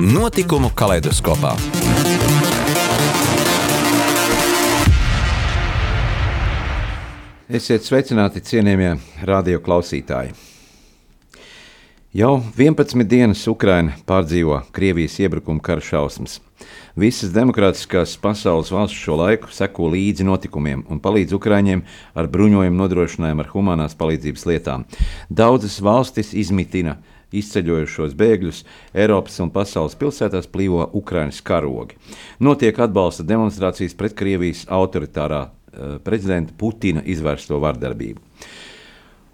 Notikumu kaleidoskopā. Esiet sveicināti, cienījamie radioklausītāji! Jau 11 dienas Ukraina pārdzīvo Krievijas iebrukuma kara šausmas. Visas demokrātiskās pasaules valsts šo laiku seko līdzi notikumiem un palīdz Ukraiņiem ar bruņojumu nodrošinājumu ar humanās palīdzības lietām. Daudzas valstis izmitina izceļojušos bēgļus, Eiropas un pasaules pilsētās plīvo Ukraiņas karogi. Notiek atbalsta demonstrācijas pret Krievijas autoritārā uh, prezidenta Putina izvērsto vardarbību.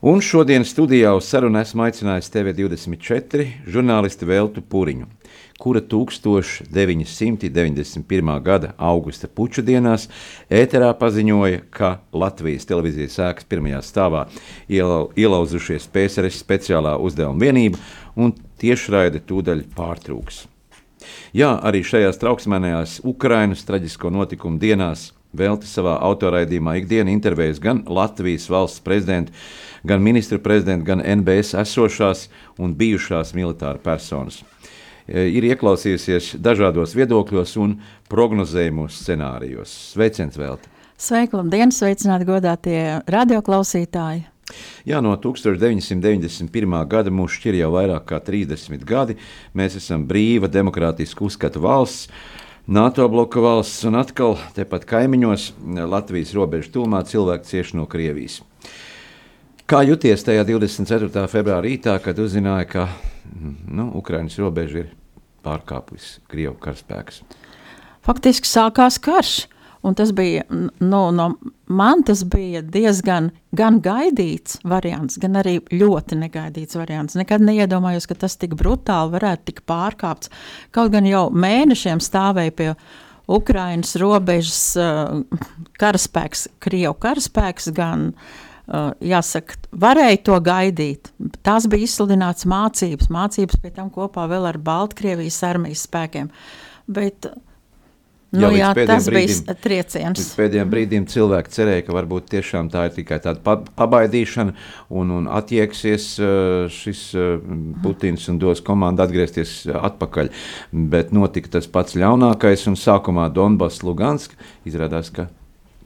Un šodienas studijā uz sarunu esmu aicinājis TV24 žurnālisti Veltu Puriņu kura 1991. gada augusta puču dienās ēterā paziņoja, ka Latvijas televīzijas ēkas pirmajā stāvā ielau, ielauzušies PSRS speciālā uzdevuma vienība un tiešraide tūdaļ pārtrūks. Jā, arī šajās trauksmēnējās Ukrainas traģisko notikumu dienās Velti savā autoraidījumā ikdienu intervējas gan Latvijas valsts prezidentu, gan ministru prezidentu, gan NBS esošās un bijušās militāra personas. Eh, ir ieklausījusies dažādos viedokļos un prognozējumos scenārijos. Sveiciens vēl! Sveiki, labdien, sveicināti godātie radioklausītāji! Jā, no 1991. gada mums šķir jau vairāk kā 30 gadi. Mēs esam brīva, demokrātiska uzskata valsts. NATO bloka valsts un atkal tepat kaimiņos, Latvijas robežas tūmā, cilvēki cieši no Krievijas. Kā jūties tajā 24. februāra rītā, kad uzzināja, ka nu, Ukraiņas robeža ir pārkāpis Krievijas karaspēks. Faktiski sākās karš. Un tas bija, nu, no man tas bija diezgan gan gaidīts variants, gan arī ļoti negaidīts variants. Nekad neiedomājos, ka tas tik brutāli varētu tik pārkāpts. Kaut gan jau mēnešiem stāvēja pie Ukrainas robežas uh, karaspēks, Krievu karaspēks, gan Uh, jāsaka, varēja to gaidīt. Tās bija izsludināts mācības, mācības pie tam kopā vēl ar Baltkrievijas armijas spēkiem. Bet, Nu, jā, jā tas brīdim, bija trieciens. Pēdējiem brīdim cilvēki cerēja, ka varbūt tiešām tā ir tikai tāda pabaidīšana un, un attieksies uh, šis uh, Putins un dos komandu atgriezties atpakaļ. Bet notika tas pats ļaunākais un sākumā Donbass, Lugansk izrādās, ka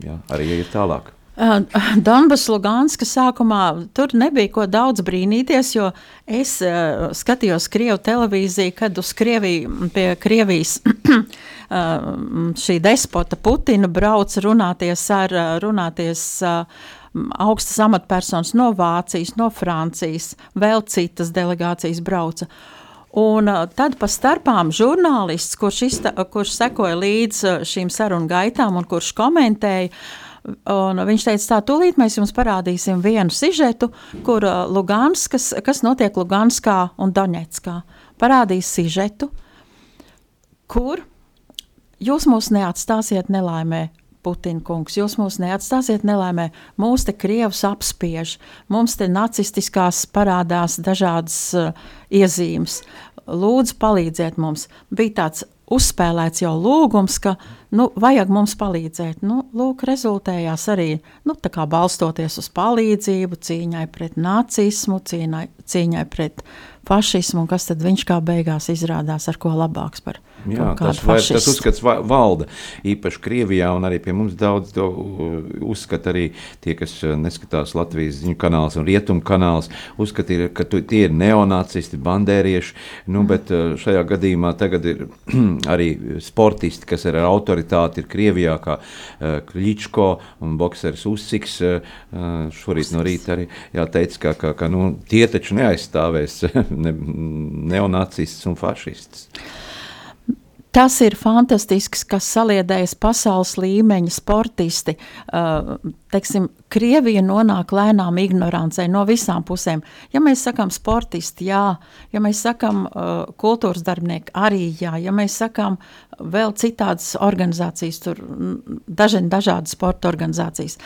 jā, arī ir tālāk. Donbass, Luganska sākumā tur nebija ko daudz brīnīties, jo es uh, skatījos Krievu televīziju, kad uz Krieviju, pie Krievijas uh, šī despota Putina brauc runāties ar, runāties uh, augstas amatpersonas no Vācijas, no Francijas, vēl citas delegācijas brauca. Un tad pa starpām žurnālists, kurš, izta, kurš sekoja līdz šīm sarunu gaitām un kurš komentēja, uh, Un viņš teica, tā tūlīt mēs jums parādīsim vienu sižetu, kur uh, Luganskas, kas notiek Luganskā un Doņetskā. Parādīs sižetu, kur jūs mūs neatstāsiet nelaimē. Putina kungs, jūs mūs neatstāsiet nelaimē, mūs te krievus apspiež, mums te nacistiskās parādās dažādas uh, iezīmes. Lūdzu, palīdziet mums. Bija tāds uzspēlēts jau lūgums, ka nu, vajag mums palīdzēt. Nu, lūk, rezultējās arī nu, balstoties uz palīdzību, cīņai pret nacismu, cīņai, cīņai pret fašismu, un kas tad viņš kā beigās izrādās ar ko labāks par Jā, tas, vai, tas uzskats valda īpaši Krievijā, un arī pie mums daudz to uzskata arī tie, kas uh, neskatās Latvijas ziņu kanāls un rietumu kanāls, uzskata, ka tu, tie ir neonacisti, bandērieši, nu, mm. bet uh, šajā gadījumā tagad ir arī sportisti, kas ir ar autoritāti, ir Krievijā, kā uh, Kličko un bokseris Usiks, šorīt no rīta arī jāteica, ka, ka, ka nu, tie taču neaizstāvēs ne, neonacistus un fašistus. Tas ir fantastisks, kas saliedējas pasaules līmeņa sportisti. Teiksim, Krievija nonāk lēnām ignorancei no visām pusēm. Ja mēs sakām sportisti, jā, ja mēs sakām kultūras darbinieki, arī jā, ja mēs sakām vēl citādas organizācijas, tur daži, dažādas sporta organizācijas.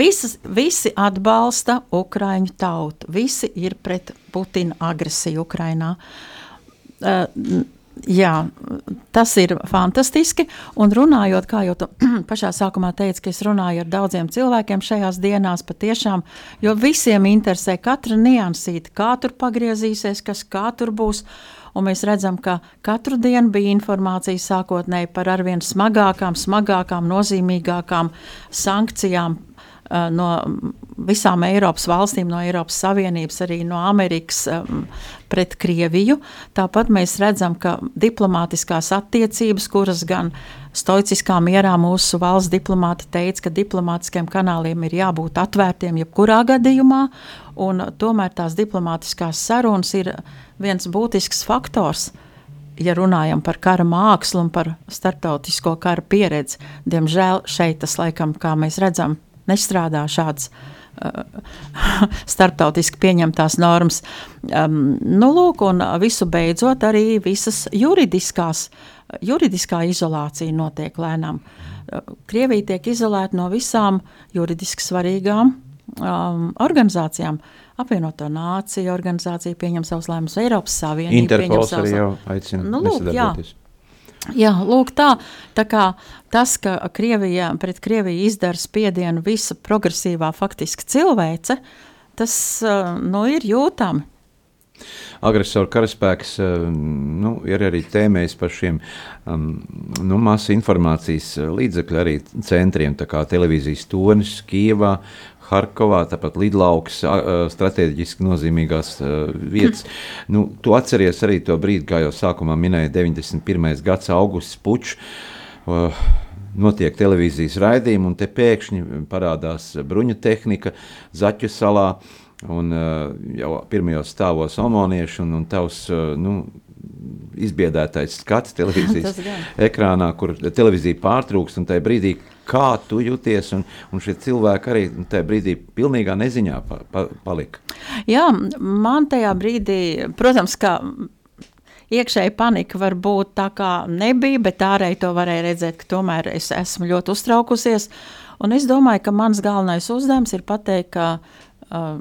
Visas, visi atbalsta Ukraiņu tautu, visi ir pret Putina agresiju Ukrainā. Uh, Jā, tas ir fantastiski. Un runājot, kā jau pašā sākumā teicu, ka es runāju ar daudziem cilvēkiem šajās dienās, patiešām, jo visiem interesē katra niansīta, kā tur pagriezīsies, kas kā tur būs. Un mēs redzam, ka katru dienu bija informācija sākotnēji par arvien smagākām, smagākām, nozīmīgākām sankcijām no visām Eiropas valstīm, no Eiropas Savienības, arī no Amerikas um, pret Krieviju. Tāpat mēs redzam, ka diplomātiskās attiecības, kuras gan stoiciskā mierā mūsu valsts diplomāti teica, ka diplomātiskiem kanāliem ir jābūt atvērtiem jebkurā gadījumā, un tomēr tās diplomātiskās sarunas ir viens būtisks faktors ja runājam par kara mākslu un par starptautisko kara pieredzi, diemžēl šeit tas laikam, kā mēs redzam, nestrādā šāds uh, starptautiski pieņemtās normas. Um, nu, lūk, un visu beidzot arī visas juridiskās, juridiskā izolācija notiek lēnām. Krievija tiek izolēta no visām juridiski svarīgām um, organizācijām. Apvienoto nāciju organizācija pieņem savus lēmumus, Eiropas Savienība Interpols arī jau aicina nu, lūk, jā, Jā, lūk, tā, tā kā tas, ka Krievija, pret Krieviju izdara spiedienu visa progresīvā faktiski cilvēce, tas nu, ir jūtami. Agresoru karaspēks nu, ir arī tēmējis par šiem um, nu, masu informācijas līdzekļu arī centriem, tā kā televīzijas tonis Kievā, Harkovā, tāpat lidlauks, strateģiski nozīmīgās vietas. nu, tu atceries arī to brīdi, kā jau sākumā minēja 91. gads augusts pučs. Notiek televīzijas raidījumi, un te pēkšņi parādās bruņu tehnika Zaķu salā. Un jau pirmajos stāvos omonieši un, un tavs nu, izbiedētais skats televīzijas ekrānā, kur televīzija pārtrūks un tajā brīdī kā tu jūties, un, un šie cilvēki arī tajā brīdī pilnīgā neziņā pa, pa, palika. Jā, man tajā brīdī, protams, ka iekšēji panika var būt tā kā nebija, bet ārēji to varēja redzēt, ka tomēr es esmu ļoti uztraukusies, un es domāju, ka mans galvenais uzdevums ir pateikt, ka uh,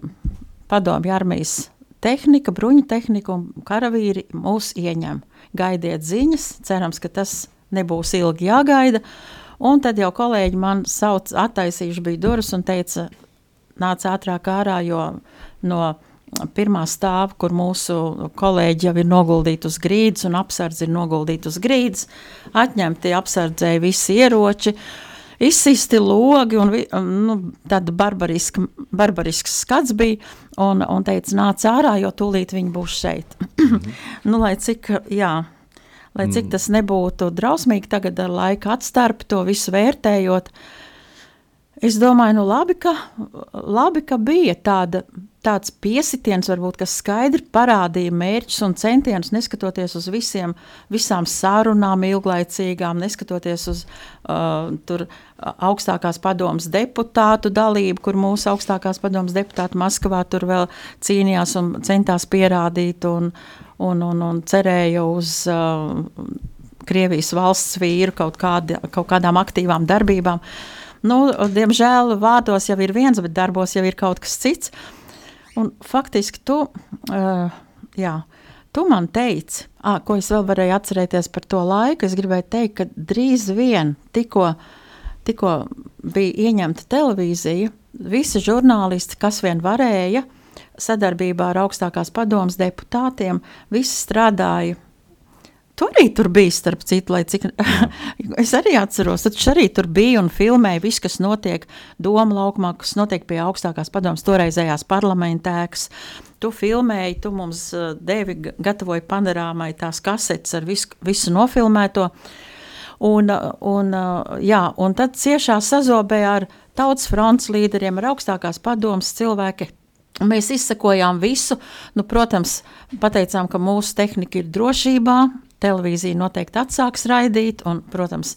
padomju armijas tehnika, bruņu tehnika un karavīri mūs ieņem. Gaidiet ziņas, cerams, ka tas nebūs ilgi jāgaida, uh, Un tad jau kolēģi man sauc, attaisījuši bija durvis un teica, nāc ātrāk ārā, jo no pirmā stāva, kur mūsu kolēģi jau ir noguldīti uz grīdas un apsardzi ir noguldīti uz grīdas, atņemti apsardzēji visi ieroči, izsisti logi un nu, tad barbariski, barbarisks skats bija un, un teica, nāc ārā, jo tūlīt viņi būs šeit. nu, lai cik, jā, lai cik mm. tas nebūtu drausmīgi tagad ar laika atstarpi to visu vērtējot. Es domāju, nu labi, ka, labi, ka bija tāda, tāds piesitiens, varbūt, kas skaidri parādīja mērķus un centienus, neskatoties uz visiem, visām sarunām, ilglaicīgām, neskatoties uz uh, tur, augstākās padomas deputātu dalību, kur mūsu augstākās padomas deputāti Maskavā tur vēl cīnījās un centās pierādīt. Un, uh, un, un, un cerēja uz uh, Krievijas valsts vīru kaut, kādi, kaut kādām aktīvām darbībām. Nu, diemžēl vārdos jau ir viens, bet darbos jau ir kaut kas cits. Un faktiski tu, uh, jā, tu man teici, ah, ko es vēl varēju atcerēties par to laiku. Es gribēju teikt, ka drīz vien tikko, tikko bija ieņemta televīzija, visi žurnālisti, kas vien varēja, sadarbībā ar augstākās padomas deputātiem, visi strādāja. Tu arī tur biji, starp citu, lai cik es arī atceros, tad arī tur bija un filmēja visu, kas notiek Doma laukumā, kas notiek pie augstākās padomas toreizējās parlamentēkas. Tu filmēji, tu mums uh, devi, gatavoji panorāmai tās kasetes ar visu, visu nofilmēto. Un, uh, un, uh, jā, un tad ciešā sazobē ar tautas fronts līderiem, ar augstākās padomas cilvēki Mēs izsekojām visu. Nu, protams, pateicām, ka mūsu tehnika ir drošībā. Televīzija noteikti atsāks raidīt, un, protams,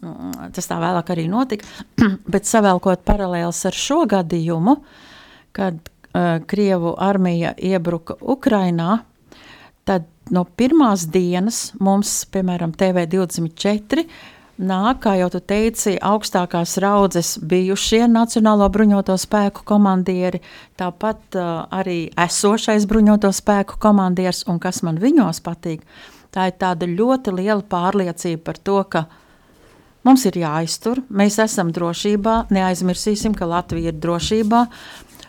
mm, tas tā vēlāk arī notika, bet savēlkot paralēlis ar šo gadījumu, kad uh, Krievu armija iebruka Ukrainā, tad no pirmās dienas mums, piemēram, TV24, nāk, kā jau tu teici, augstākās raudzes bijušie Nacionālo bruņoto spēku komandieri, tāpat uh, arī esošais bruņoto spēku komandieris, un kas man viņos patīk, tā ir tāda ļoti liela pārliecība par to, ka mums ir jāiztur, mēs esam drošībā, neaizmirsīsim, ka Latvija ir drošībā,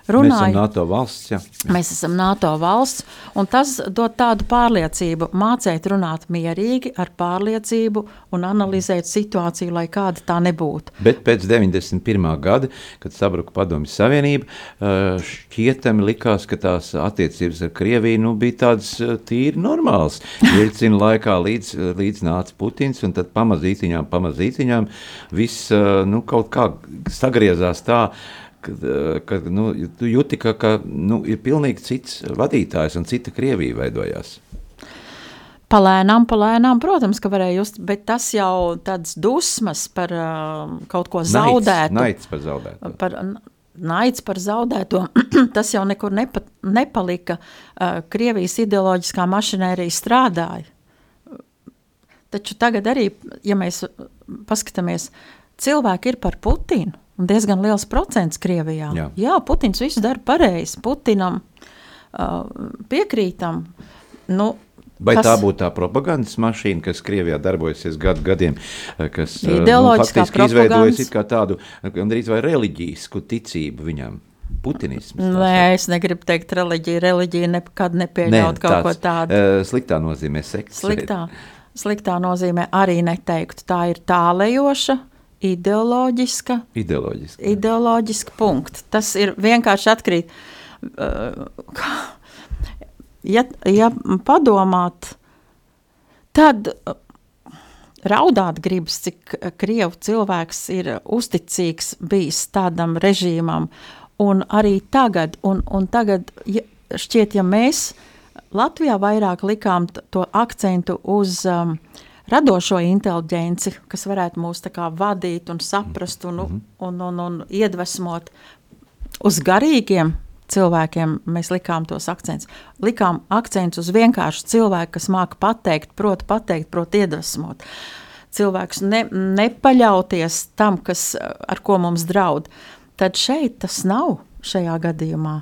runāju. Mēs esam NATO valsts. Ja. Mēs esam NATO valsts, un tas dod tādu pārliecību, mācīt runāt mierīgi, ar pārliecību un analizēt situāciju, lai kāda tā nebūtu. Bet pēc 91. gada, kad sabruka Padomju Savienība, šķietami likās, ka tās attiecības ar Krieviju nu, bija tādas tīri normālas. Ielcina laikā līdz, līdz nāca Putins, un tad pamazītiņām, pamazītiņām viss nu, kaut kā sagriezās tā, kad, eh, kad nu, tu jūti, ka, ka nu, ir pilnīgi cits vadītājs un cita Krievija veidojās. Palēnām, palēnām, protams, ka varēja just, bet tas jau tāds dusmas par uh, kaut ko zaudētu. Naids, naids par zaudēto. Par, naids par zaudēto, tas jau nekur nepa, nepalika. Uh, Krievijas ideoloģiskā mašinērija strādāja. Taču tagad arī, ja mēs paskatāmies, cilvēki ir par Putinu un diezgan liels procents Krievijā. Jā, Jā Putins visu dara pareizi. Putinam uh, piekrītam. Nu, Vai kas, tā būtu tā propagandas mašīna, kas Krievijā darbojasies gadu gadiem, kas nu, faktiski izveidojas kā tādu gandrīz vai reliģisku ticību viņam? Putinisms. Nē, es negribu teikt reliģiju. Reliģija nekad nepieļaut ne, kaut ko tādu. Uh, sliktā nozīmē sekts. Sliktā, sliktā nozīmē arī neteiktu. Tā ir tālējoša ideoloģiska, ideoloģiska. ideoloģiska punkta. Tas ir vienkārši atkrīt. Uh, ja, ja padomāt, tad uh, raudāt gribas, cik krievu cilvēks ir uzticīgs bijis tādam režīmam, un arī tagad, un, un tagad ja, šķiet, ja mēs Latvijā vairāk likām to akcentu uz um, uh, radošo inteliģenci, kas varētu mūs vadīt un saprast un, mm -hmm. un, un, un iedvesmot uz garīgiem cilvēkiem. Mēs likām tos akcentus. Likām akcentus uz vienkāršu cilvēku, kas māca pateikt, proti, pateikt, proti, iedvesmot. Cilvēks ne, nepaļauties tam, kas, ar ko mums draud. Tad šeit tas nav šajā gadījumā.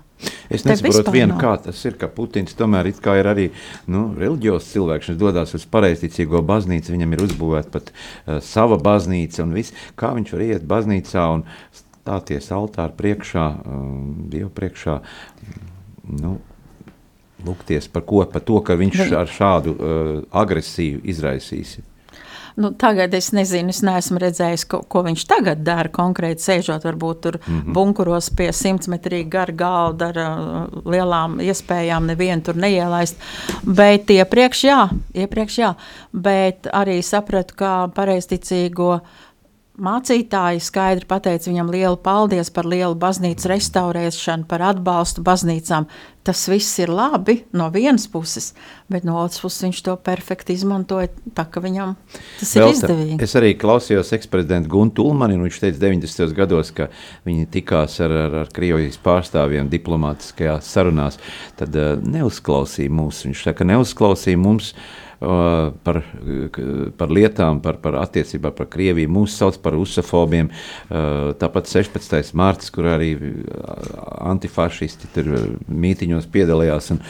Es nesaprotu, vienu, kā tas ir, ka Putins tomēr ir arī nu, reliģijos cilvēks. Viņš dodas uz pareizticīgo baznīcu, viņam ir uzbūvēta pat uh, sava baznīca un viss. Kā viņš var iet baznīcā un stāties altāra priekšā, um, Dievu priekšā, nu, lūgties par ko? Par to, ka viņš ar šādu uh, agresiju izraisīs. Nu, tagad es nezinu, es neesmu redzējis, ko, ko viņš tagad dara. Konkrēti, sēžot varbūt tur mm -hmm. bunkuros pie simtmetrīga gara galda ar uh, lielām iespējām, nevienu tur neielaist. Bet iepriekš, jā, iepriekš, jā. Bet arī sapratu, kā pareizticīgo uh, Mācītāji skaidri pateica viņam lielu paldies par lielu baznīcu restaurēšanu, par atbalstu baznīcām. Tas viss ir labi no vienas puses, bet no otras puses viņš to perfekti izmantoja. Tā ka viņam tas Velta, ir izdevīgi. Es arī klausījos eksprezidentu Guntu Ulmani, un viņš teica 90. gados, ka viņi tikās ar, ar, ar Krievijas pārstāvjiem diplomātiskajās sarunās. Tad uh, neuzklausīja mūs. Viņš saka, neuzklausīja mums. Uh, par, par lietām, par, par attiecībā par Krieviju. Mūs sauc par usofobiem. Tāpat 16. mārts, kur arī antifašisti tur mītiņos piedalījās un,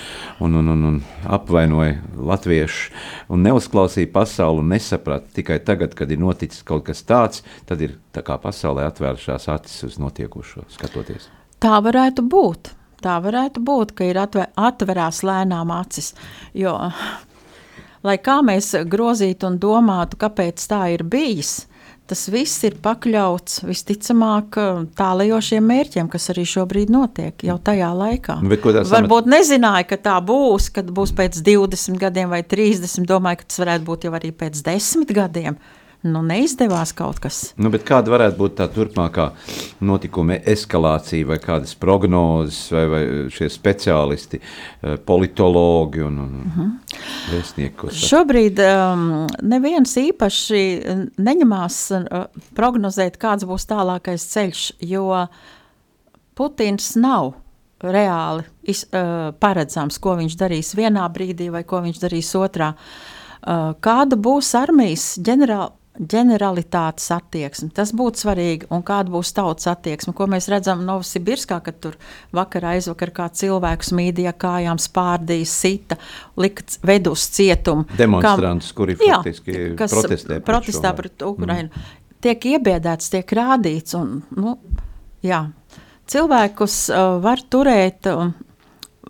un, un, un, un apvainoja latviešus un neuzklausīja pasauli un nesaprata tikai tagad, kad ir noticis kaut kas tāds, tad ir tā kā pasaulē atvērušās acis uz notiekušo skatoties. Tā varētu būt. Tā varētu būt, ka ir atver, atverās lēnām acis. Jo lai kā mēs grozītu un domātu, kāpēc tā ir bijis, tas viss ir pakļauts visticamāk tālajošiem mērķiem, kas arī šobrīd notiek jau tajā laikā. Nu, Varbūt samet... nezināja, ka tā būs, kad būs pēc 20 gadiem vai 30, domāju, ka tas varētu būt jau arī pēc 10 gadiem. Nu, neizdevās kaut kas. Nu, kāda varētu būt tā turpmākā notikuma eskalācija, vai kādas prognozes, vai, vai šie speciālisti, eh, politologi un, un uh -huh. vēstnieki? Šobrīd um, neviens īpaši neņemās uh, prognozēt, kāds būs tālākais ceļš, jo Putins nav reāli iz, uh, paredzams, ko viņš darīs vienā brīdī vai ko viņš darīs otrā. Uh, kāda būs armijas ģenerāla? Ģeneralitātes attieksme. Tas būtu svarīgi. Un kāda būs tautas attieksme? Ko mēs redzam Novosibirskā, kad tur vakarā aizvakar kā cilvēks mīdīja kājām, spārdīja, sita, lika vedu uz cietumu. Demonstrantus, kuri jā, faktiski kas protestē, protestē pret Ukrainu. Mm. Tiek iebiedēts, tiek rādīts. Un, nu, jā, cilvēkus uh, var turēt uh,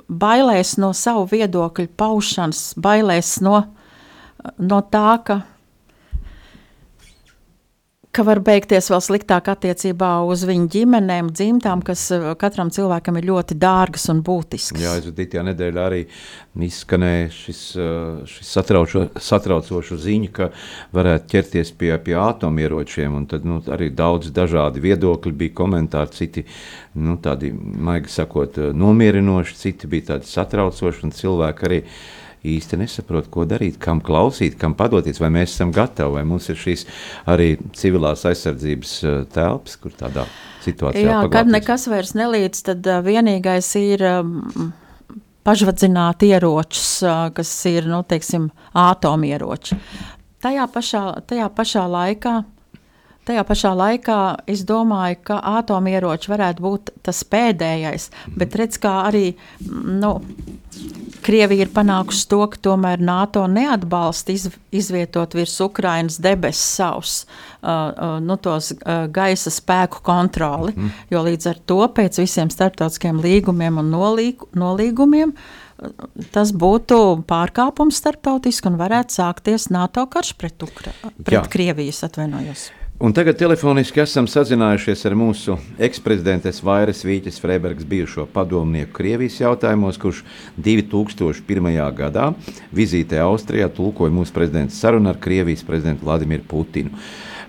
bailēs no savu viedokļu paušanas, bailēs no, no tā, ka ka var beigties vēl sliktāk attiecībā uz viņu ģimenēm, dzimtām, kas eh, katram cilvēkam ir ļoti dārgas un būtiskas. Jā, aizvadītajā nedēļā arī izskanēja šis, eh, šis satraučo, satraucošo ziņu, ka varētu ķerties pie, pie atomieročiem, un tad nu, arī daudz dažādi viedokļi bija komentāri, citi nu, tādi, maigi sakot, nomierinoši, citi bija tādi satraucoši, un cilvēki arī īsti nesaprot, ko darīt, kam klausīt, kam padoties, vai mēs esam gatavi, vai mums ir šīs arī civilās aizsardzības eh, telpas, kur tādā situācijā. Jā, paglāpties. kad nekas vairs nelīdz, tad uh, vienīgais ir. Um, pašvadzināt ieročus, kas ir nu, teiksim, atomieroči. Tajā pašā, tajā pašā laikā Tajā pašā laikā es domāju, ka atomieroči varētu būt tas pēdējais, bet redz, kā arī nu, Krievija ir panākusi to, ka tomēr NATO neatbalsta iz, izvietot virs Ukrainas debesu savus uh, uh, nu, tos, uh, gaisa spēku kontroli, mm. jo līdz ar to pēc visiem starptautiskiem līgumiem un nolīg, nolīgumiem uh, tas būtu pārkāpums starptautiski un varētu sākties NATO karš pret, Ukra, pret Jā. Krievijas atvainojos. Un tagad telefoniski esam sazinājušies ar mūsu eksprezidentes Vairas Vīķes Freibergas bijušo padomnieku Krievijas jautājumos, kurš 2001. gadā vizītē Austrijā tulkoja mūsu prezidenta sarunu ar Krievijas prezidentu Vladimiru Putinu.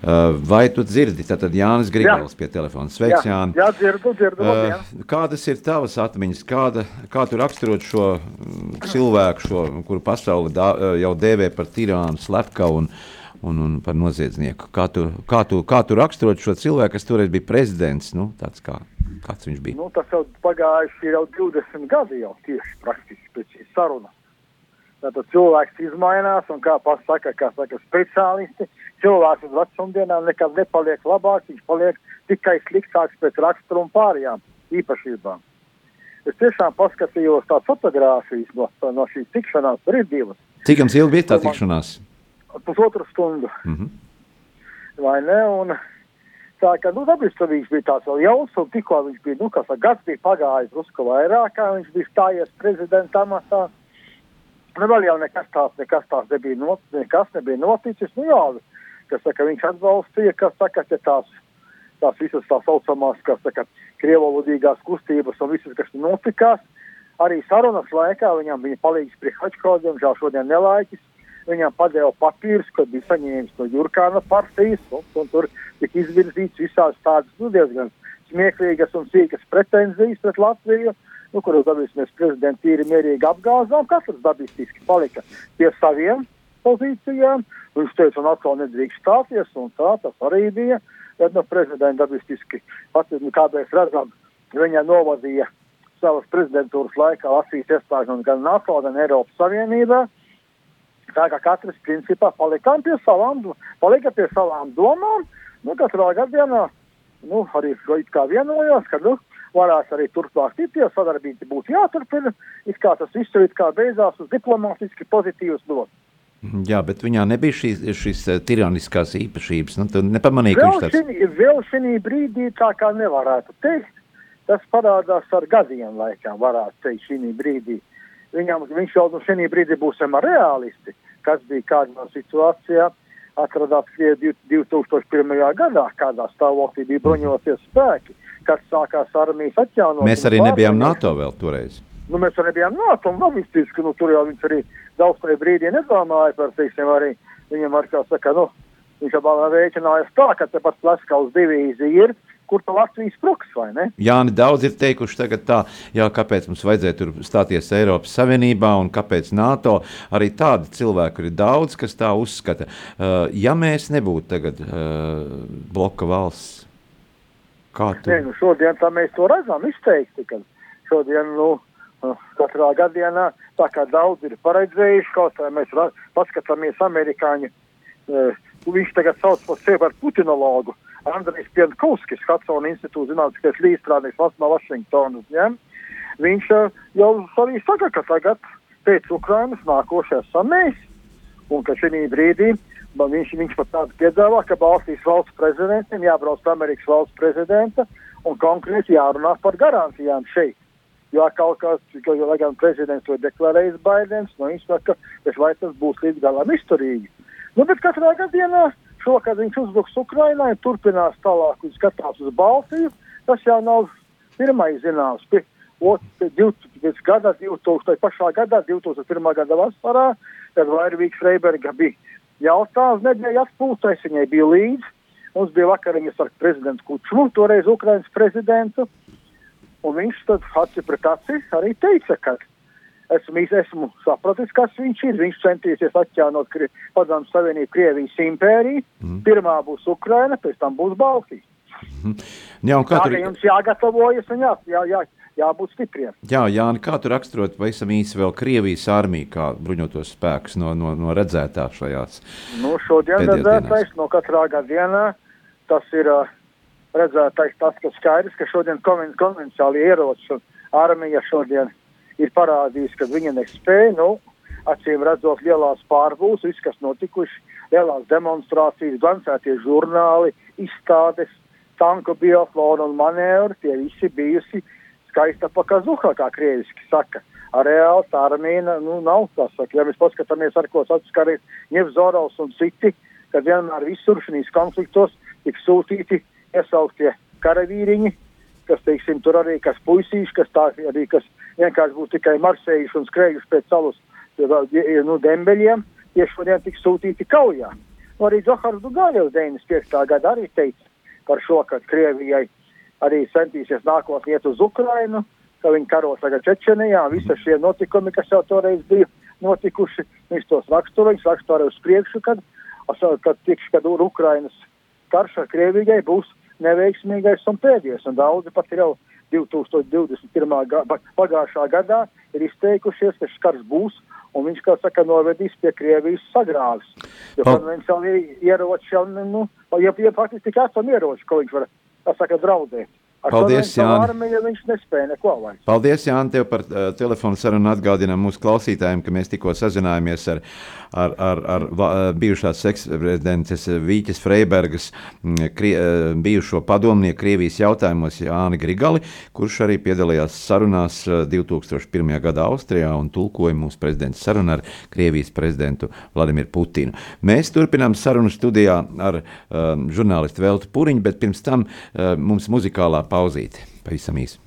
Uh, vai tu dzirdi? Tātad Jānis Grigals pie telefona. Sveiks, jā, Jāni. Jā, dzirdu, dzirdu. Uh, kādas ir tavas atmiņas? Kāda, kā tu raksturot šo mm, cilvēku, šo, kuru pasauli dā, uh, jau dēvē par tirānu, slepkavu un, un, par noziedznieku. Kā tu, kā, tu, kā tu raksturot šo cilvēku, kas toreiz bija prezidents? Nu, kā, kāds viņš bija? Nu, tas jau pagājuši jau 20 gadi jau tieši praktiski pēc šīs sarunas. Tātad cilvēks izmainās, un kā pasaka, kā saka speciālisti, cilvēks uz vecumdienām nekad nepaliek labāks, viņš paliek tikai sliktāks pēc rakstura un pārējām īpašībām. Es tiešām paskatījos tās fotogrāfijas no, no šīs tikšanās, divas. Cik jums ilgi bija tā tikšanās? Man, pusotru stundu. Mm -hmm. Vai ne? Un, tā kā nu, dabiski viņš bija tāds vēl jauns, un tikko viņš bija, nu, kas gads bija pagājis drusku vairāk, kā viņš bija stājies prezidenta amatā. Nu, vēl jau nekas tāds, nekas tāds nebija, not, nekas nebija noticis. Nu, jā, kas saka, viņš atbalstīja, kas saka, ka tās, tās visas tā saucamās, kas saka, krievalodīgās kustības un visas, kas notikās. Arī sarunas laikā viņam bija palīgs Prihačko, diemžēl šodien nelaiķis viņam padeva papīrus, ko bija saņēmis no Jurkāna partijas, un, un tur tika izvirzīts visās tādas nu, diezgan smieklīgas un sīkas pretenzijas pret Latviju, nu, kuras dabīs mēs prezidenti tīri mierīgi apgāzām, katrs dabistiski palika pie saviem pozīcijām, viņš teica, un atkal nedrīkst stāties, un tā tas arī bija, bet, nu, prezidenti dabistiski, pat, nu, kā mēs redzam, viņa novadīja savas prezidentūras laikā Latvijas iestāšanos gan NATO, gan Eiropas Savienībā, Tā kā katrs principā palikām pie savām, palika pie savām domām, nu, katrā gadījumā, nu, arī it kā vienojās, ka, nu, varētu arī turpmāk tikties, sadarbība būtu jāturpina, it kā tas viss it kā beidzās uz diplomātiski pozitīvas notas. Jā, bet viņā nebija šīs, šīs eh, tiraniskās īpašības. Nu, tu nepamanīji, ka viņš tāds... Šinī, vēl šī brīdī tā kā nevarētu teikt. Tas parādās ar gadiem laikam, varētu teikt, šī brīdī. Viņam, viņš jau nu šī brīdī būs realisti kas bija kādā situācijā, atradās Krievija 2001. gadā, kādā stāvoklī bija bruņoties spēki, kad sākās armijas atjaunot. Mēs arī nebijām NATO vēl toreiz. Nu, mēs arī bijām NATO, un logistiski, nu, tur jau viņš arī daudz tajā brīdī nedomāja par, teiksim, arī viņam ar, kā saka, nu, Viņš jau rēķinājās tā, ka tepat Plaskaus divīzija ir, kur tā Latvijas proks, vai ne? Jā, daudz ir teikuši tagad tā, jā, kāpēc mums vajadzēja tur stāties Eiropas Savienībā un kāpēc NATO. Arī tādi cilvēki ir daudz, kas tā uzskata. Uh, ja mēs nebūtu tagad uh, bloka valsts, kā tu? Nē, nu šodien tā mēs to redzam izteikti, ka šodien, nu, katrā gadienā, tā kā daudz ir paredzējuši, kaut kā mēs paskatāmies amerikāņu uh, viņš tagad sauc par sevi par putinologu. Andrejs Pienkovskis, Hudsona institūta zinātniskais līdzstrādnieks no Vašingtonas. Ja? Viņš uh, jau arī saka, ka tagad pēc Ukrainas nākošais esam mēs. Un ka šī brīdī viņš, viņš pat tādu piedāvā, ka Baltijas valsts prezidentiem jābrauc pie Amerikas valsts prezidenta un konkrēti jārunā par garantijām šeit. Jo kaut kas, lai gan prezidents to deklarējis Baidens, no viņš saka, ka vai tas būs līdz galam izturīgi. Nu, bet katrā gadījumā šokad viņš uzbruks Ukrainai, turpinās tālāk, viņš skatās uz Baltiju. Tas jau nav pirmais zināms. Pie, ot, pēc gada, 2000, pašā gadā, 2001. gada vasarā, kad Vairvīgs Freiberga bija jautājums, nebija atpūtais, viņai bija līdzi. Mums bija vakariņas ar prezidentu Kučmu, toreiz Ukrainas prezidentu, un viņš tad aci pret aci arī teica, ka esmu, esmu sapratis, kas viņš ir. Viņš centīsies atjaunot Padomu Savienību, Krievijas impēriju. Mm. Pirmā būs Ukraina, pēc tam būs Baltija. Mm. Jā, un kā tur jums jāgatavojas un jā, jā, jā, jābūt stipriem. Jā, Jāni, kā tu raksturot pavisam īsi vēl Krievijas armiju, kā bruņotos spēkus no, no, no redzētā šajās? Nu, šodien redzētais no katrā gadienā tas ir uh, redzētais tas, ka skaidrs, ka šodien konven konvenciāli ieroči un armija šodien ir parādījis, ka viņa nespēja, nu, acīm redzot, lielās pārbūves, viss, kas notikuši, lielās demonstrācijas, glancētie žurnāli, izstādes, tanku biatlonu un manevri, tie visi bijusi skaista pakazuha, kā krieviski saka. Ar reāli tā armija, nu, nav tā saka. Ja mēs paskatāmies, ar ko saskaries Nevzorovs un citi, kad vienmēr visur šīs konfliktos tik sūtīti iesauktie karavīriņi, kas, teiksim, tur arī kas puisīši, kas tā arī, kas vienkārši būtu tikai marsējuši un skrējuši pēc savus nu, dembeļiem, tieši šodien tiks sūtīti kaujā. Nu, arī Zohars Dugājevs 95. gada arī teica par šo, ka Krievijai arī centīsies nākotnē iet uz Ukrainu, ka viņi karos tagad Čečenijā, visi šie notikumi, kas jau toreiz bija notikuši, viņš tos raksturo, viņš raksturo uz priekšu, kad, kad, tiks, kad Ukrainas karš ar Krievijai būs neveiksmīgais un pēdējais. Un daudzi pat jau 2021. Ga pagājušā gadā ir izteikušies, ka šis karš būs. Un viņš, kā saka, novedīs pie Krievijas sagrāvis. Jo konvencionāli ieroči jau, nu, ja, ja faktiski tik esam ieroči, ko viņš var, tā saka, draudēt. Ar Paldies, Jānis. Armiju viņš nespēja neko vairs. Paldies, Jānis, tev par uh, telefonu sarunu atgādinām mūsu klausītājiem, ka mēs tikko sazinājāmies ar, ar, ar, ar uh, bijušās eksprezidentes Vīķes Freibergas mm, krie, uh, bijušo padomnieku Krievijas jautājumos Jāni Grigali, kurš arī piedalījās sarunās uh, 2001. gadā Austrijā un tulkoja mūsu prezidents sarunu ar Krievijas prezidentu Vladimiru Putinu. Mēs turpinām sarunu studijā ar uh, žurnālistu Veltu Puriņu, bet pirms tam uh, mums muzikālā pauzīti. Pavisam īsi.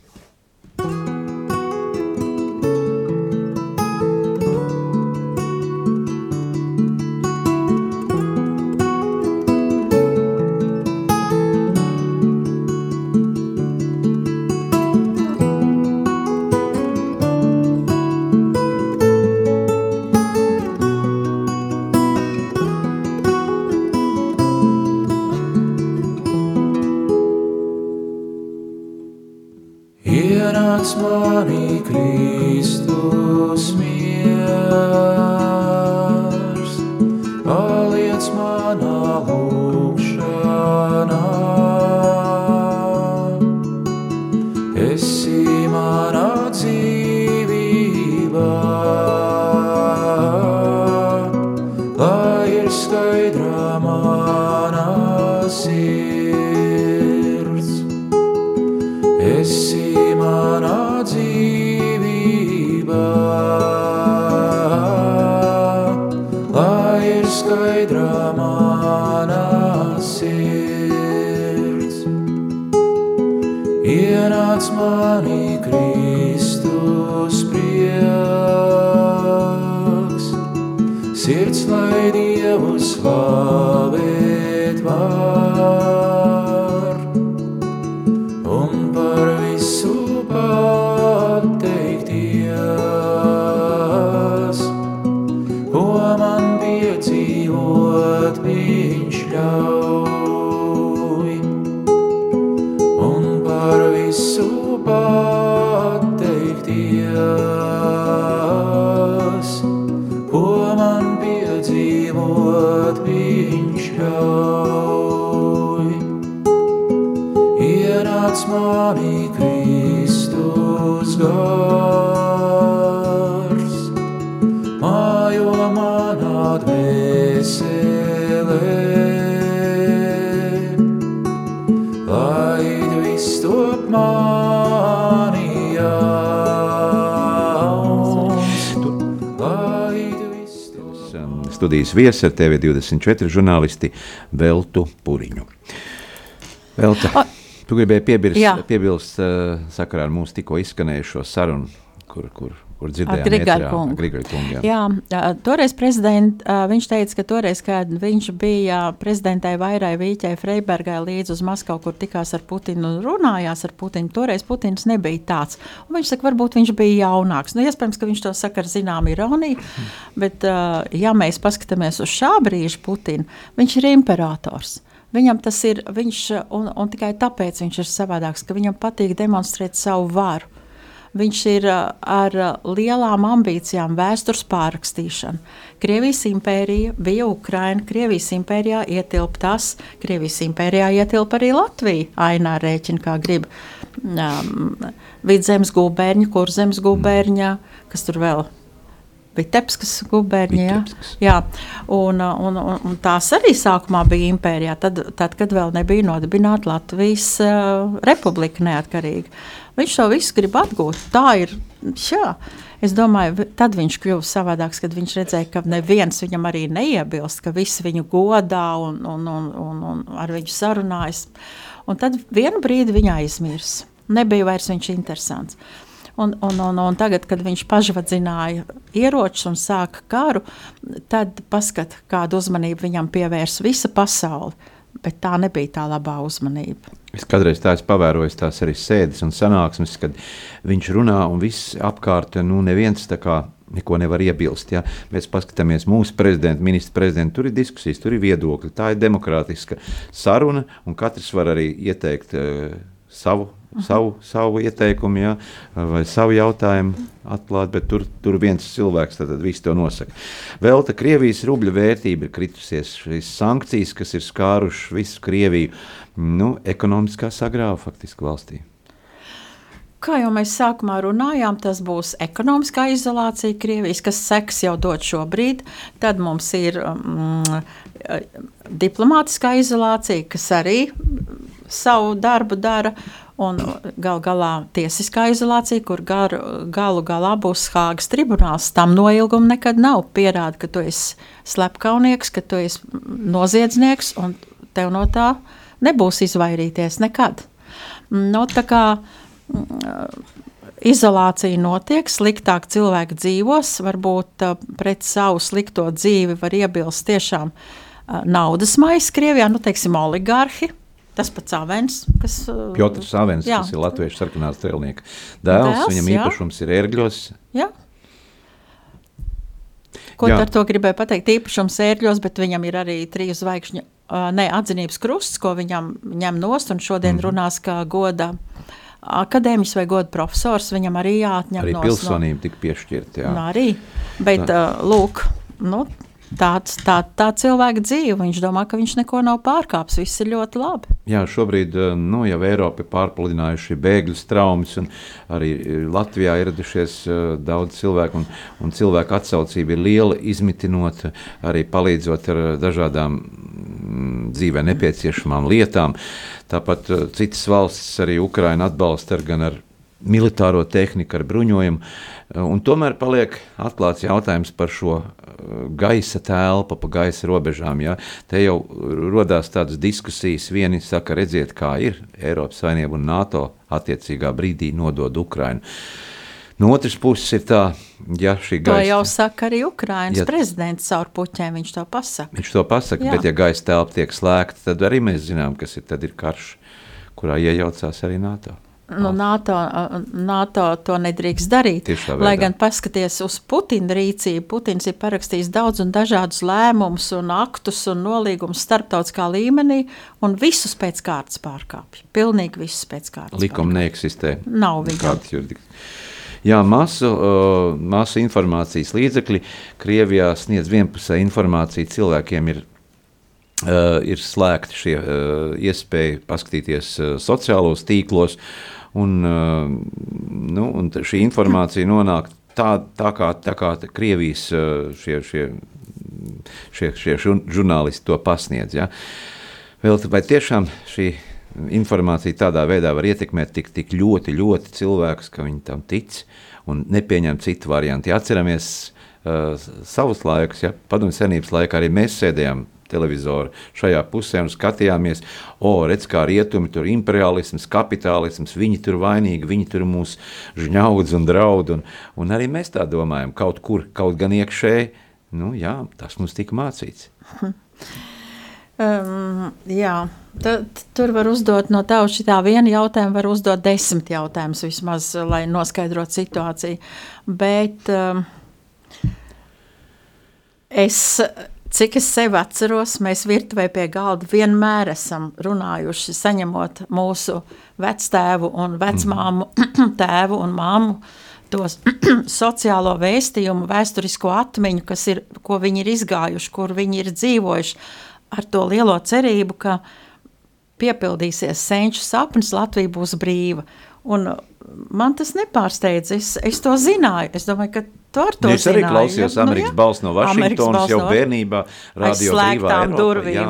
ienāc manī Kristus prieks. Sirds lai Dievu slavēt vārdu. Studijas viesi ar TV24 žurnālisti Veltu Puriņu. Velta, tu gribēji piebilst, piebilst uh, sakarā ar mūsu tikko izskanējušo sarunu, kur, kur, kur dzirdējām ēterā, kungu. ar Grigaļu kungu. Jā. Jā, toreiz prezident, viņš teica, ka toreiz, kad viņš bija prezidentai Vairai Vīķai Freibergai līdz uz Maskavu, kur tikās ar Putinu un runājās ar Putinu, toreiz Putins nebija tāds. Un viņš saka, varbūt viņš bija jaunāks. Nu, iespējams, ka viņš to saka ar zinām ironiju, bet, ja mēs paskatāmies uz šā brīža Putinu, viņš ir imperators. Viņam tas ir, viņš, un, un tikai tāpēc viņš ir savādāks, ka viņam patīk demonstrēt savu varu. Viņš ir ar lielām ambīcijām, vēstures pārrakstīšanu. Krievijas impērija bija Ukraina, Krievijas impērijā ietilpa tas, Krievijas impērijā ietilpa arī Latvija. Ainā rēķina, kā grib. Um, Vidzemes gubērņa, kurzemes gubērņa, kas tur vēl Vitebskas gubernija. Jā, Vitebskas. jā. Un, un, un, un tās arī sākumā bija impērijā, tad, tad kad vēl nebija nodibināta Latvijas uh, republika neatkarīga. Viņš to visu grib atgūt. Tā ir. Jā. Es domāju, tad viņš kļuva savādāks, kad viņš redzēja, ka neviens viņam arī neiebilst, ka visi viņu godā un, un, un, un, un ar viņu sarunājas. Un tad vienu brīdi viņa aizmirsa. Nebija vairs viņš interesants. Un, un, un, un tagad, kad viņš pašvadzināja ieročus un sāka karu, tad paskat, kādu uzmanību viņam pievērs visa pasaule. Bet tā nebija tā labā uzmanība. Es kādreiz tādu pavēroju, tās arī sēdes un sanāksmes, kad viņš runā un viss apkārt, nu, neviens tā kā neko nevar iebilst. Ja? Mēs paskatāmies mūsu prezidenta, ministra prezidenta, tur ir diskusijas, tur ir viedokļi. Tā ir demokrātiska saruna, un katrs var arī ieteikt uh, savu. Savu, savu ieteikumu, ja, vai savu jautājumu atklāt, bet tur, tur viens cilvēks tad, visu to nosaka. Vēl tā Krievijas rubļa vērtība ir kritusies. Šīs sankcijas, kas ir skārušas visu Krieviju, nu, ekonomiskā sagrāva faktiski valstī. Kā jau mēs sākumā runājām, tas būs ekonomiskā izolācija Krievijas, kas seks jau dot šobrīd. Tad mums ir mm, diplomātiskā izolācija, kas arī savu darbu dara. Un gal galā tiesiskā izolācija, kur gar, galu galā būs Hāgas tribunāls. Tam noilguma nekad nav. Pierāda, ka tu esi slepkavnieks, ka tu esi noziedznieks, un tev no tā nebūs izvairīties nekad. No, tā kā mm, izolācija notiek, sliktāk cilvēki dzīvos, varbūt pret savu slikto dzīvi var iebilst tiešām naudas maisa Krievijā, nu, teiksim, oligarhi. Tas pats Avens, kas uh, Piotrs Savens, jā. kas ir latviešu sarkanās strēlnieka dēls, Dēls, viņam jā. īpašums ir ērgļos. Jā. Ko Jā. ar to gribēju pateikt? Īpašums ērģos, bet viņam ir arī trīs zvaigžņu uh, ne, atzinības krusts, ko viņam ņem nost, un šodien mm. runās kā goda akadēmis vai goda profesors. Viņam arī jāatņem Arī nost pilsonība tika piešķirta. No, jā. nu, arī, bet uh, lūk, nu, tāds, tā, tā cilvēka dzīve. Viņš domā, ka viņš neko nav pārkāpis. Viss ir ļoti labi. Jā, šobrīd eh, nu, jau Eiropa ir pārpludinājuši bēgļu traumas, un arī eh, Latvijā ieradušies eh, daudz cilvēku, un, un cilvēku atsaucība ir liela, izmitinot, arī palīdzot ar dažādām mm, dzīvē nepieciešamām lietām. Tāpat citas valstis, arī Ukraina atbalsta ar, gan ar militāro tehniku, ar bruņojumu. Eh, Un tomēr paliek atklāts jautājums par šo eh, gaisa telpu, pa gaisa robežām. Ja? Te jau radās tādas diskusijas. Vieni saka, redziet, kā ir Eiropas Savienība un NATO attiecīgā brīdī nodod Ukrainu. No otras puses ir tā, ja šī To gaisa jau saka arī Ukraiņas Ja- prezidents caur puķiem. Viņš to pasaka. Viņš to pasaka, Jā. Bet ja gaisa telpa tiek slēgta, tad arī mēs zinām, kas ir, ir karš, kurā iejaucās arī NATO. Nu, NATO, uh, NATO to nedrīkst darīt. Lai gan paskaties uz Putina rīcību, Putins ir parakstījis daudz un dažādus lēmumus, un aktus un nolīgumus starptautiskā līmenī, un visus pēc kārtas pārkāpj. Pilnīgi visus pēc kārtas. Pārkāpj. neeksistē. Nav. Nekādas jurisdikcijas. Jā, masu, uh, masu informācijas līdzekļi Krievijā sniedz vienpusēju informāciju. Cilvēkiem ir Uh, ir slēgti šie uh, iespēja paskatīties uh, sociālos tīklos, un, uh, nu, un šī informācija nonāk tā, tā kā, tā kā Krievijas uh, šie, šie, šie, šie žurnālisti to pasniedz. Ja? Vēl, vai tiešām šī informācija tādā veidā var ietekmēt tik, tik ļoti, ļoti cilvēkus, ka viņi tam tic un nepieņem citu variantu. Ja atceramies uh, savus laikus, ja padomju senības laikā arī mēs sēdējām televizoru šajā pusē un skatījāmies, o, redz, kā rietumi tur imperialisms, kapitālisms, viņi tur vainīgi, viņi tur mūs žņaudz un draud, un, un arī mēs tā domājam, kaut kur, kaut gan iekšēji, nu jā, tas mums tika mācīts. Um, jā, tad, tur var uzdot no uz šitā viena jautājuma, var uzdot desmit jautājumus vismaz, lai noskaidrotu situāciju. Bet um, es Cik es sevi atceros, mēs virtuvē pie galda vienmēr esam runājuši, saņemot mūsu vectēvu un vecmāmu, tēvu un māmu tos sociālo vēstījumu, vēsturisko atmiņu, kas ir, ko viņi ir izgājuši, kur viņi ir dzīvojuši, ar to lielo cerību, ka piepildīsies senču sapnis, Latvija būs brīva. Un man tas nepārsteidz, es, es to zināju, es domāju, ka Tu ar to es arī klausījos ja? Amerikas nu, balss no Vašingtonas jau no... bērnībā, radio brīvā Eiropā, jā,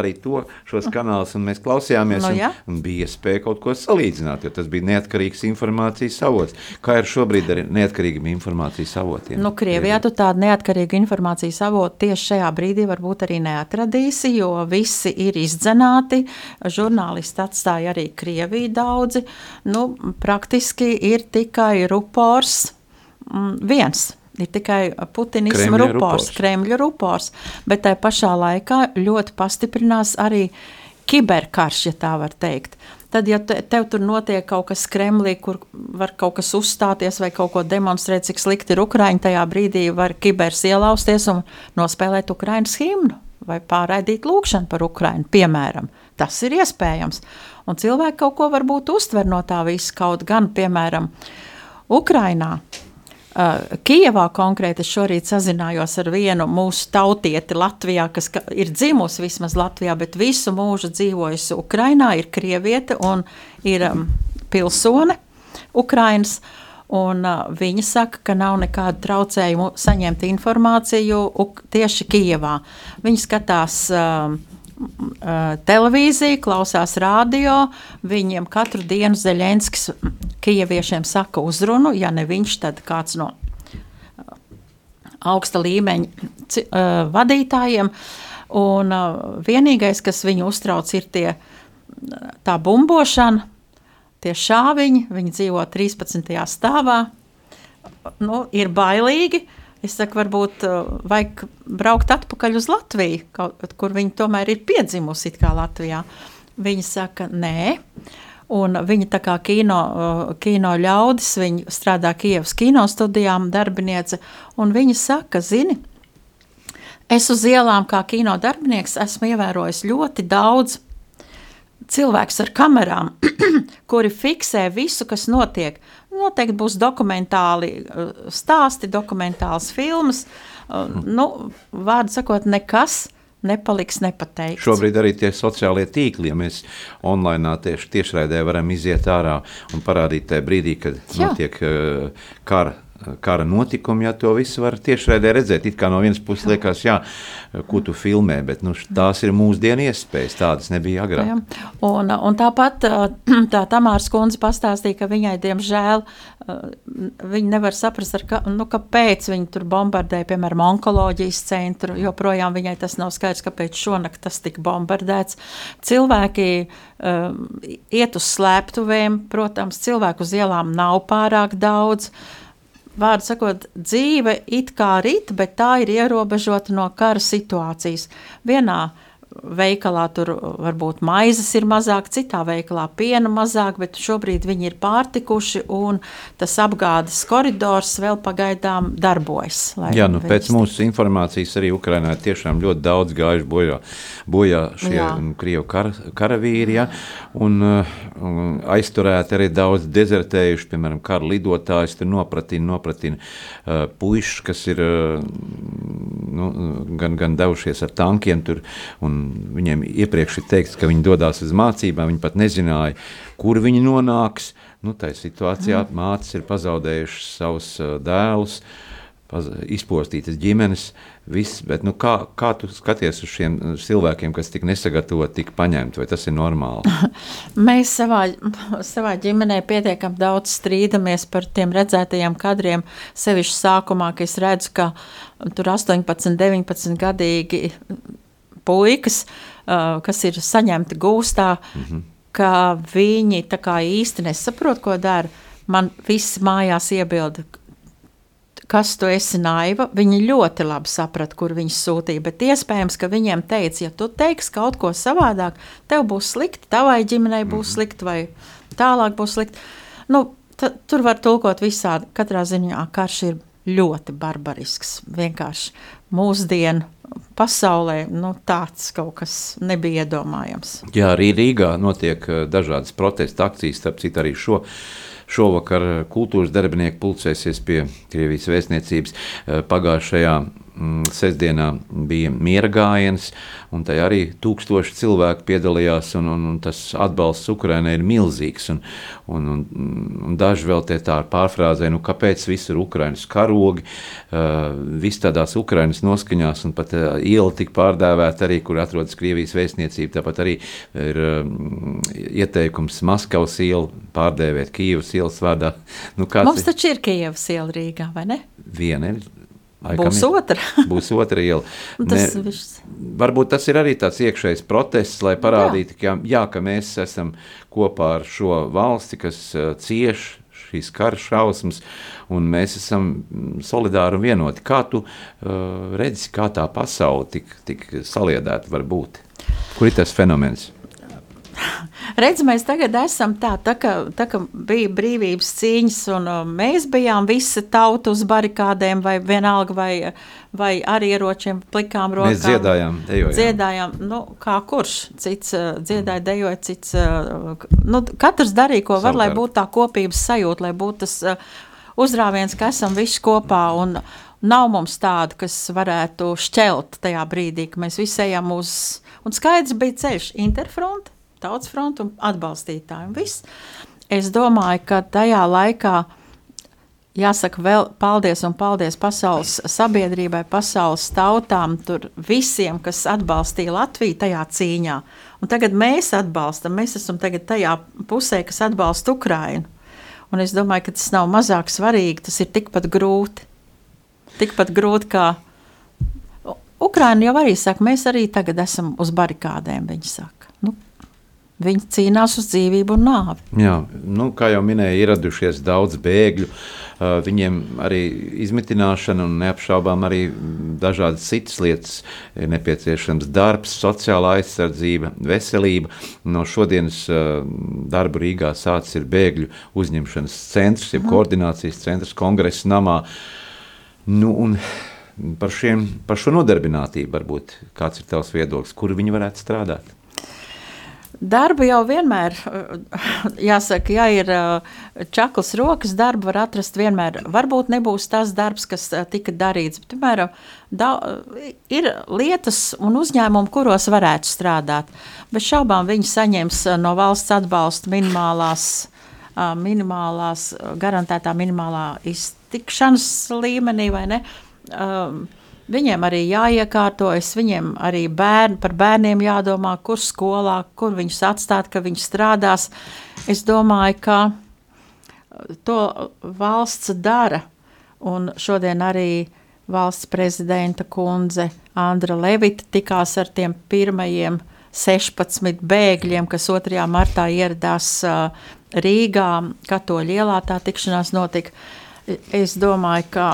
arī to šos kanālus, un mēs klausījāmies, nu, ja? un, un bija iespēja kaut ko salīdzināt, jo tas bija neatkarīgs informācijas avots. Kā ir šobrīd ar neatkarīgiem informācijas avotiem? Nu, Krievijā tu tādu neatkarīgu informācijas avotu tieši šajā brīdī varbūt arī neatradīsi, jo visi ir izdzenāti, žurnālisti atstāja arī Krieviju daudzi, nu, praktiski ir tikai rupors, viens. Ir tikai Putinisma rupors, rupors. Kremļa rupors, bet tajā pašā laikā ļoti pastiprinās arī kiberkarš, ja tā var teikt. Tad, ja te, tev tur notiek kaut kas Kremlī, kur var kaut kas uzstāties vai kaut ko demonstrēt, cik slikti ir Ukraiņa, tajā brīdī var kibers ielausties un nospēlēt Ukraiņas himnu vai pārraidīt lūkšanu par Ukraiņu, piemēram. Tas ir iespējams. Un cilvēki kaut ko varbūt uztver no tā visa, kaut gan, piemēram, Ukrainā. Uh, Kijevā konkrēti es šorīt sazinājos ar vienu mūsu tautieti Latvijā, kas ka, ir dzimusi vismaz Latvijā, bet visu mūžu dzīvojusi Ukrainā, ir krieviete un ir um, pilsone Ukrainas. Un, uh, viņa saka, ka nav nekādu traucējumu saņemt informāciju tieši Kijevā. Viņa skatās uh, televīziju, klausās radio. Viņiem katru dienu Zelenskis Kijeviešiem saka uzrunu, ja ne viņš, tad kāds no augsta līmeņa uh, vadītājiem. Un uh, vienīgais, kas viņu uztrauc, ir tie, tā bumbošana, tie šāviņi. Viņi dzīvo 13. stāvā. Nu, ir bailīgi. Es saku, varbūt uh, vajag braukt atpakaļ uz Latviju, kaut, kur viņi tomēr ir piedzimusi Latvijā. Viņi saka, nē. Un viņa tā kā kino, uh, kino ļaudis, viņa strādā Kievas kino studijām, darbiniece, viņa saka, zini, es uz ielām kā kino darbinieks esmu ievērojis ļoti daudz cilvēks ar kamerām, kuri fiksē visu, kas notiek. Noteikti būs dokumentāli uh, stāsti, dokumentāls filmas. Uh, Nu, vārdu sakot, nekas nepaliks nepateikts. Šobrīd arī tie sociālie tīkli, ja mēs online tieši tiešraidē varam iziet ārā un parādīt tajā brīdī, kad Jā. notiek uh, kara. Kara notikumi, ja to visu var tiešraidē redzēt. It kā no vienas puses liekas, jā, ko tu filmē, bet nu, tās ir mūsdienu iespējas. Tādas nebija agrāk. Jā. Un, un tāpat uh, tā Tamāras kundze pastāstīja, ka viņai, diemžēl, uh, viņa nevar saprast, ar ka, nu, kāpēc viņi tur bombardēja, piemēram, onkoloģijas centru, joprojām viņai tas nav skaidrs, kāpēc šonakt tas tika bombardēts. Cilvēki um, iet uz slēptuvēm, protams, cilvēku uz ielām nav pārāk daudz. Vārdu sakot, dzīve it kā rit, bet tā ir ierobežota no kara situācijas. Vienā veikalā tur varbūt maizes ir mazāk, citā veikalā piena mazāk, bet šobrīd viņi ir pārtikuši un tas apgādes koridors vēl pagaidām darbojas. Jā, nu, pēc viņus- mūsu informācijas arī Ukrainā tiešām ļoti daudz gājuši bojā, bojā šie Jā. mm, krievu kara, karavīri, ja, un, uh, un aizturēti arī daudz dezertējuši, piemēram, kara lidotājs, tur nopratina, nopratina uh, puišus, kas ir uh, nu, gan, gan devušies ar tankiem tur un viņiem iepriekš ir teikts, ka viņi dodas uz mācībām, viņi pat nezināja, kur viņi nonāks. Nu, tā situācijā mm. mātes ir pazaudējušas savus uh, dēlus, paz, izpostītas ģimenes. Viss, bet, nu, kā, kā tu skaties uz šiem cilvēkiem, kas tik nesagatavoti, tik paņemti, vai tas ir normāli? Mēs savā, savā ģimenē pietiekami daudz strīdamies par tiem redzētajiem kadriem. Sevišķi sākumā, kad es redzu, ka tur 18, 19 gadīgi puikas, uh, kas ir saņemti gūstā, mm -hmm. ka viņi īsti nesaprot, ko dara. Man viss mājās iebilda, kas tu esi naiva. Viņi ļoti labi saprata, kur viņus sūtīja, bet iespējams, ka viņiem teica, ja tu teiksi kaut ko savādāk, tev būs slikti, tavai ģimenei būs -hmm. slikti vai tālāk būs slikti. Nu, tur var tulkot visādi. Katrā ziņā karš ir ļoti barbarisks. Vienkārši mūsdienu pasaulē nu, tāds kaut kas nebija iedomājams. Jā, arī Rīgā notiek eh, dažādas protesta akcijas, starp citu arī šo. Šovakar kultūras darbinieki pulcēsies pie Krievijas vēstniecības eh, pagājušajā sestdienā bija miera gājiens, un tajā arī tūkstoši cilvēku piedalījās, un, un, un tas atbalsts Ukrainai ir milzīgs. Un, un, un, un daži vēl tie tā pārfrāzē, nu, kāpēc visur Ukrainas karogi, uh, viss tādās Ukrainas noskaņās, un pat uh, iela tik pārdēvēta arī, kur atrodas Krievijas vēstniecība, tāpat arī ir uh, ieteikums Maskavas ielu pārdēvēt Kīvas ielas vārdā. Nu, Mums taču ir Kievas iela Rīgā, vai ne? Viena ir Laikam būs otra. būs otra iela. tas ne. Varbūt tas ir arī tāds iekšējs protests, lai parādītu, jā. Ka, jā, ka mēs esam kopā ar šo valsti, kas uh, cieš šīs kara šausmas, un mēs esam mm, solidāri un vienoti. Kā tu uh, redzi, kā tā pasaule tik, tik saliedēta var būt? Kur ir tas fenomens? Redz, mēs tagad esam tā, tā kā, tā kā bija brīvības cīņas, un uh, mēs bijām visa tauta uz barikādēm, vai vienalga, vai, vai ar ieročiem, plikām rokām. Mēs dziedājām, dejojām. Dziedājām, nu, kā kurš, cits uh, dziedāja, dejoja, cits, uh, nu, katrs darīja, ko var, Savukārt. lai būtu tā kopības sajūta, lai būtu tas uzrāviens, ka esam visi kopā, un nav mums tāda, kas varētu šķelt tajā brīdī, ka mēs visi ejam uz, un skaidrs bija ceļš, interfront, tautas frontu un atbalstītāju. Un viss. es domāju, ka tajā laikā jāsaka vēl paldies un paldies pasaules sabiedrībai, pasaules tautām, tur visiem, kas atbalstīja Latviju tajā cīņā. Un tagad mēs atbalstam, mēs esam tajā pusē, kas atbalsta Ukrainu. Un es domāju, ka tas nav mazāk svarīgi, tas ir tikpat grūti. Tikpat grūti kā Ukraina jau arī saka, mēs arī tagad esam uz barikādēm, viņi saka. Viņi cīnās uz dzīvību un nāvi. Jā, nu, kā jau minēja, ieradušies daudz bēgļu. Viņiem arī izmitināšana un neapšaubām arī dažādas citas lietas ir nepieciešams. Darbs, sociālā aizsardzība, veselība. No šodienas darbu Rīgā sācis ir bēgļu uzņemšanas centrs, jeb mm. koordinācijas centrs kongresa namā. Nu, par, šiem, par šo nodarbinātību varbūt kāds ir tavs viedoklis, kur viņi varētu strādāt? Darbu jau vienmēr, jāsaka, ja ir čaklas rokas, darbu var atrast vienmēr. Varbūt nebūs tas darbs, kas tika darīts, bet, piemēram, da, ir lietas un uzņēmumi, kuros varētu strādāt. Bez šaubām viņi saņems no valsts atbalsta minimālās, minimālās garantētā minimālā iztikšanas līmenī, vai ne? Um, Viņiem arī jāiekārtojas, viņiem arī bērni, par bērniem jādomā, kur skolā, kur viņus atstāt, ka viņi strādās. Es domāju, ka to valsts dara. Un šodien arī valsts prezidenta kundze Andra Levita tikās ar tiem pirmajiem 16 bēgļiem, kas 2. martā ieradās Rīgā, Katoļu ielā tā tikšanās notika. Es domāju, ka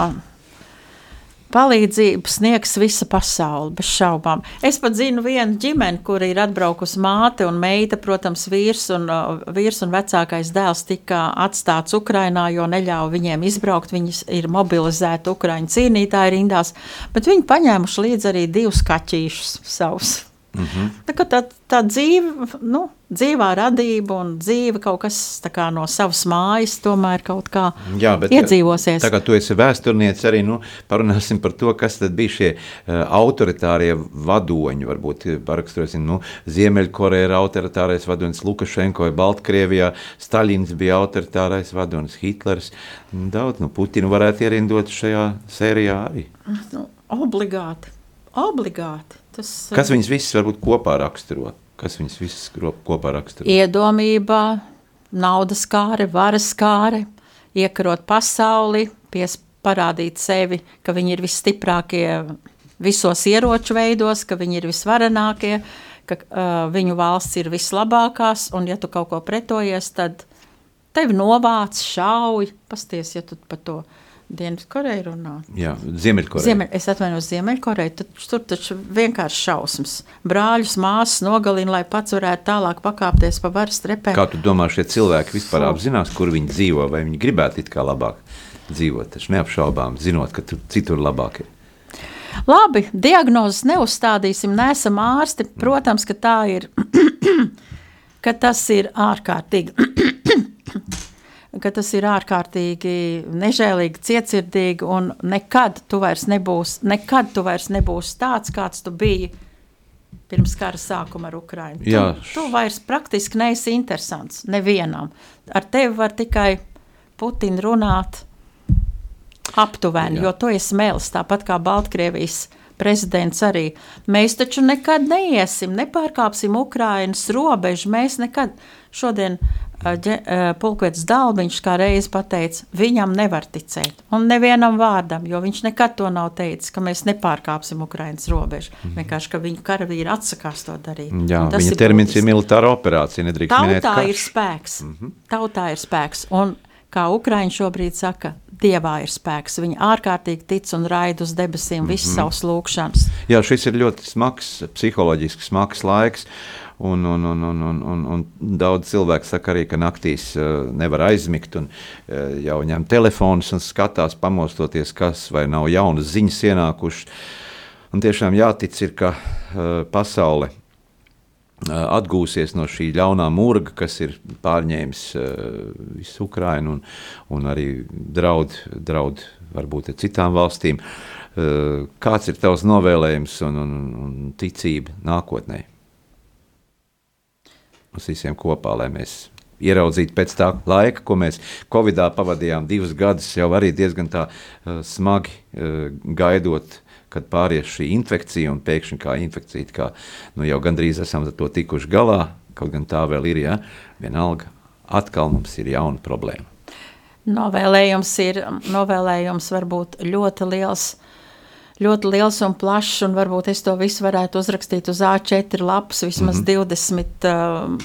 palīdzību sniegs visa pasaule, bez šaubām. Es pat zinu vienu ģimeni, kur ir atbraukusi māte un meita, protams, vīrs un, vīrs un vecākais dēls tika atstāts Ukrainā, jo neļāva viņiem izbraukt. Viņas ir mobilizēti Ukraiņu cīnītāji rindās, bet viņi paņēmuši līdzi arī divus kaķīšus savus. Mm -hmm. tā, tā dzīve, nu, dzīvā radība un dzīve kaut kas kā, no savas mājas tomēr kaut kā Jā, bet, iedzīvosies. Tā kā tu esi vēsturniece, arī nu, parunāsim par to, kas tad bija šie uh, autoritārie vadoņi. Varbūt paraksturosim, nu, Ziemeļkoreja ir autoritārais vadonis, Lukašenko ir Baltkrievijā, Staļins bija autoritārais vadonis, Hitlers. Daudz, nu, Putinu varētu ierindot šajā sērijā arī. Nu, obligāti, obligāti. Tas, Kas viņas visas varbūt kopā raksturo? Kas viņas visas kopā raksturo? Iedomība, naudas kāre, varas kāre, iekarot pasauli, pies parādīt sevi, ka viņi ir visstiprākie visos ieroču veidos, ka viņi ir visvarenākie, ka uh, viņu valsts ir vislabākās, un ja tu kaut ko pretojies, tad tevi novāc, šauj, pasties, ja tu par to Dienvidkoreja runā. Jā, Ziemeļkoreja. Ziemeļ, es atvainojos Ziemeļkoreju, tad tur taču vienkārši šausmas. Brāļus, māsas nogalina, lai pats varētu tālāk pakāpties pa varas trepēm. Kā tu domā, šie cilvēki vispār apzinās, kur viņi dzīvo, vai viņi gribētu it kā labāk dzīvot? Taču neapšaubām, zinot, ka tur citur labāk ir. Labi, diagnozes neuzstādīsim, neesam ārsti. Protams, ka tā ir, ka tas ir ārkārtīgi ka tas ir ārkārtīgi nežēlīgi, cietsirdīgi, un nekad tu vairs nebūsi, nekad tu vairs nebūsi tāds, kāds tu biji pirms kara sākuma ar Ukrainu. Jā. Tu, tu vairs praktiski neesi interesants nevienam. Ar tevi var tikai Putina runāt aptuveni, Jā. jo tu esi mēls, tāpat kā Baltkrievijas prezidents arī. Mēs taču nekad neiesim, nepārkāpsim Ukrainas robežu, mēs nekad šodien Pulkvedis Dalbiņš kā reiz pateica, viņam nevar ticēt, un nevienam vārdam, jo viņš nekad to nav teicis, ka mēs nepārkāpsim Ukrainas robežu. Mm. Vienkārši, ka viņu karavīri atsakās to darīt. Jā, viņa ir termins ir militāra operācija, nedrīkst Tautā minēt karš. ir spēks. Mm -hmm. Tautā ir spēks, un kā Ukraiņi šobrīd saka, Dievā ir spēks. Viņa ārkārtīgi tic un raida uz debesīm visas mm -hmm. savas lūkšanas. Jā, šis ir ļoti smags, psiholoģiski smags laiks. Un, un, un, un, un, un, un daudz cilvēku saka arī, ka naktīs uh, nevar aizmigt un uh, jau ņem telefonus un skatās, pamostoties, kas vai nav jaunas ziņas ienākušas. Un tiešām jātic, ir, ka uh, pasaule uh, atgūsies no šī ļaunā murga, kas ir pārņēmis uh, visu Ukrainu un, un arī draud, draud varbūt citām valstīm. Uh, kāds ir tavs novēlējums un, un, un ticība nākotnē? Mums visiem kopā, lai mēs ieraudzītu pēc tā laika, ko mēs Covidā pavadījām divus gadus, jau arī diezgan tā uh, smagi uh, gaidot, kad pāries šī infekcija un pēkšņi kā infekcija, kā nu, jau gandrīz esam to tikuši galā, kaut gan tā vēl ir, ja, vienalga, atkal mums ir jauna problēma. Novēlējums ir, novēlējums var būt ļoti liels, ļoti liels un plašs, un varbūt es to visu varētu uzrakstīt uz A4 lapas, vismaz mm -hmm. 20 uh,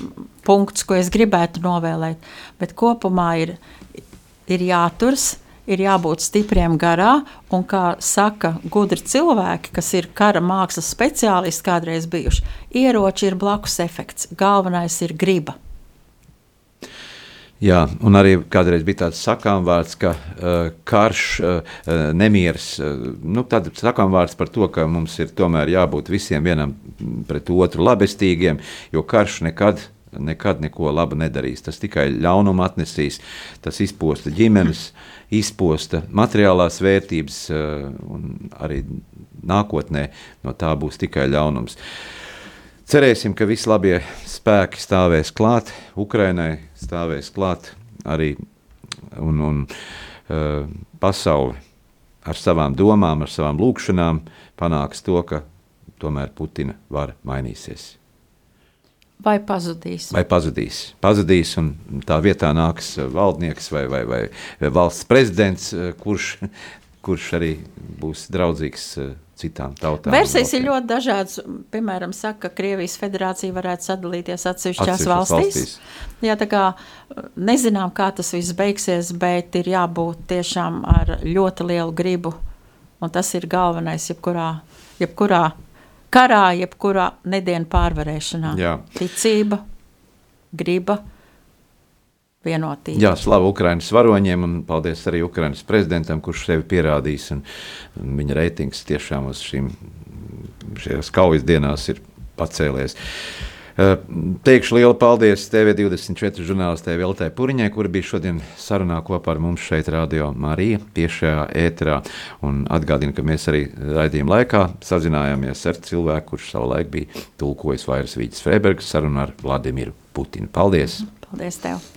punktus, ko es gribētu novēlēt. Bet kopumā ir, ir jāturas, ir jābūt stipriem garā, un kā saka gudri cilvēki, kas ir kara mākslas speciālisti kādreiz bijuši, ieroči ir blakus efekts, galvenais ir griba. Jā, un arī kādreiz bija tāds sakāmvārds, ka uh, karš, uh, nemieris, uh, nu, tāds sakāmvārds par to, ka mums ir tomēr jābūt visiem vienam pret otru labestīgiem, jo karš nekad, nekad neko labu nedarīs. Tas tikai ļaunumu atnesīs, tas izposta ģimenes, izposta materiālās vērtības, un arī nākotnē no tā būs tikai ļaunums. Cerēsim, ka visi labie spēki stāvēs klāt, Ukrainai stāvēs klāt arī un, un uh, pasauli ar savām domām, ar savām lūkšanām panāks to, ka tomēr Putina vara mainīsies. Vai pazudīs? Vai pazudīs. Pazudīs, un tā vietā nāks valdnieks vai, vai, vai valsts prezidents, kurš, kurš arī būs draudzīgs citām tautām. Versijas ir ļoti dažādas. Piemēram, saka, ka Krievijas federācija varētu sadalīties atsevišķās valstīs. valstīs. Jā, tā kā nezinām, kā tas viss beigsies, bet ir jābūt tiešām ar ļoti lielu gribu. Un tas ir galvenais jebkurā, jebkurā karā, jebkurā nedienu pārvarēšanā. Jā. Ticība, griba vienotība. Jā, slavu Ukraiņas varoņiem un paldies arī Ukraiņas prezidentam, kurš sevi pierādījis. Viņa reitings tiešām uz šīm kaujas dienās ir pacēlies. Eh, teikšu lielu paldies TV24 žurnālistē Veltē Puriņai, kura bija šodien sarunā kopā ar mums šeit, Radio Marija, tiešajā ēterā. Un atgādinu, ka mēs arī raidījuma laikā sazinājāmies ar cilvēku, kurš savulaik bija tulkojis Vairas Vīģis Freibergas sarunu ar Vladimiru Putinu. Paldies! Paldies tev!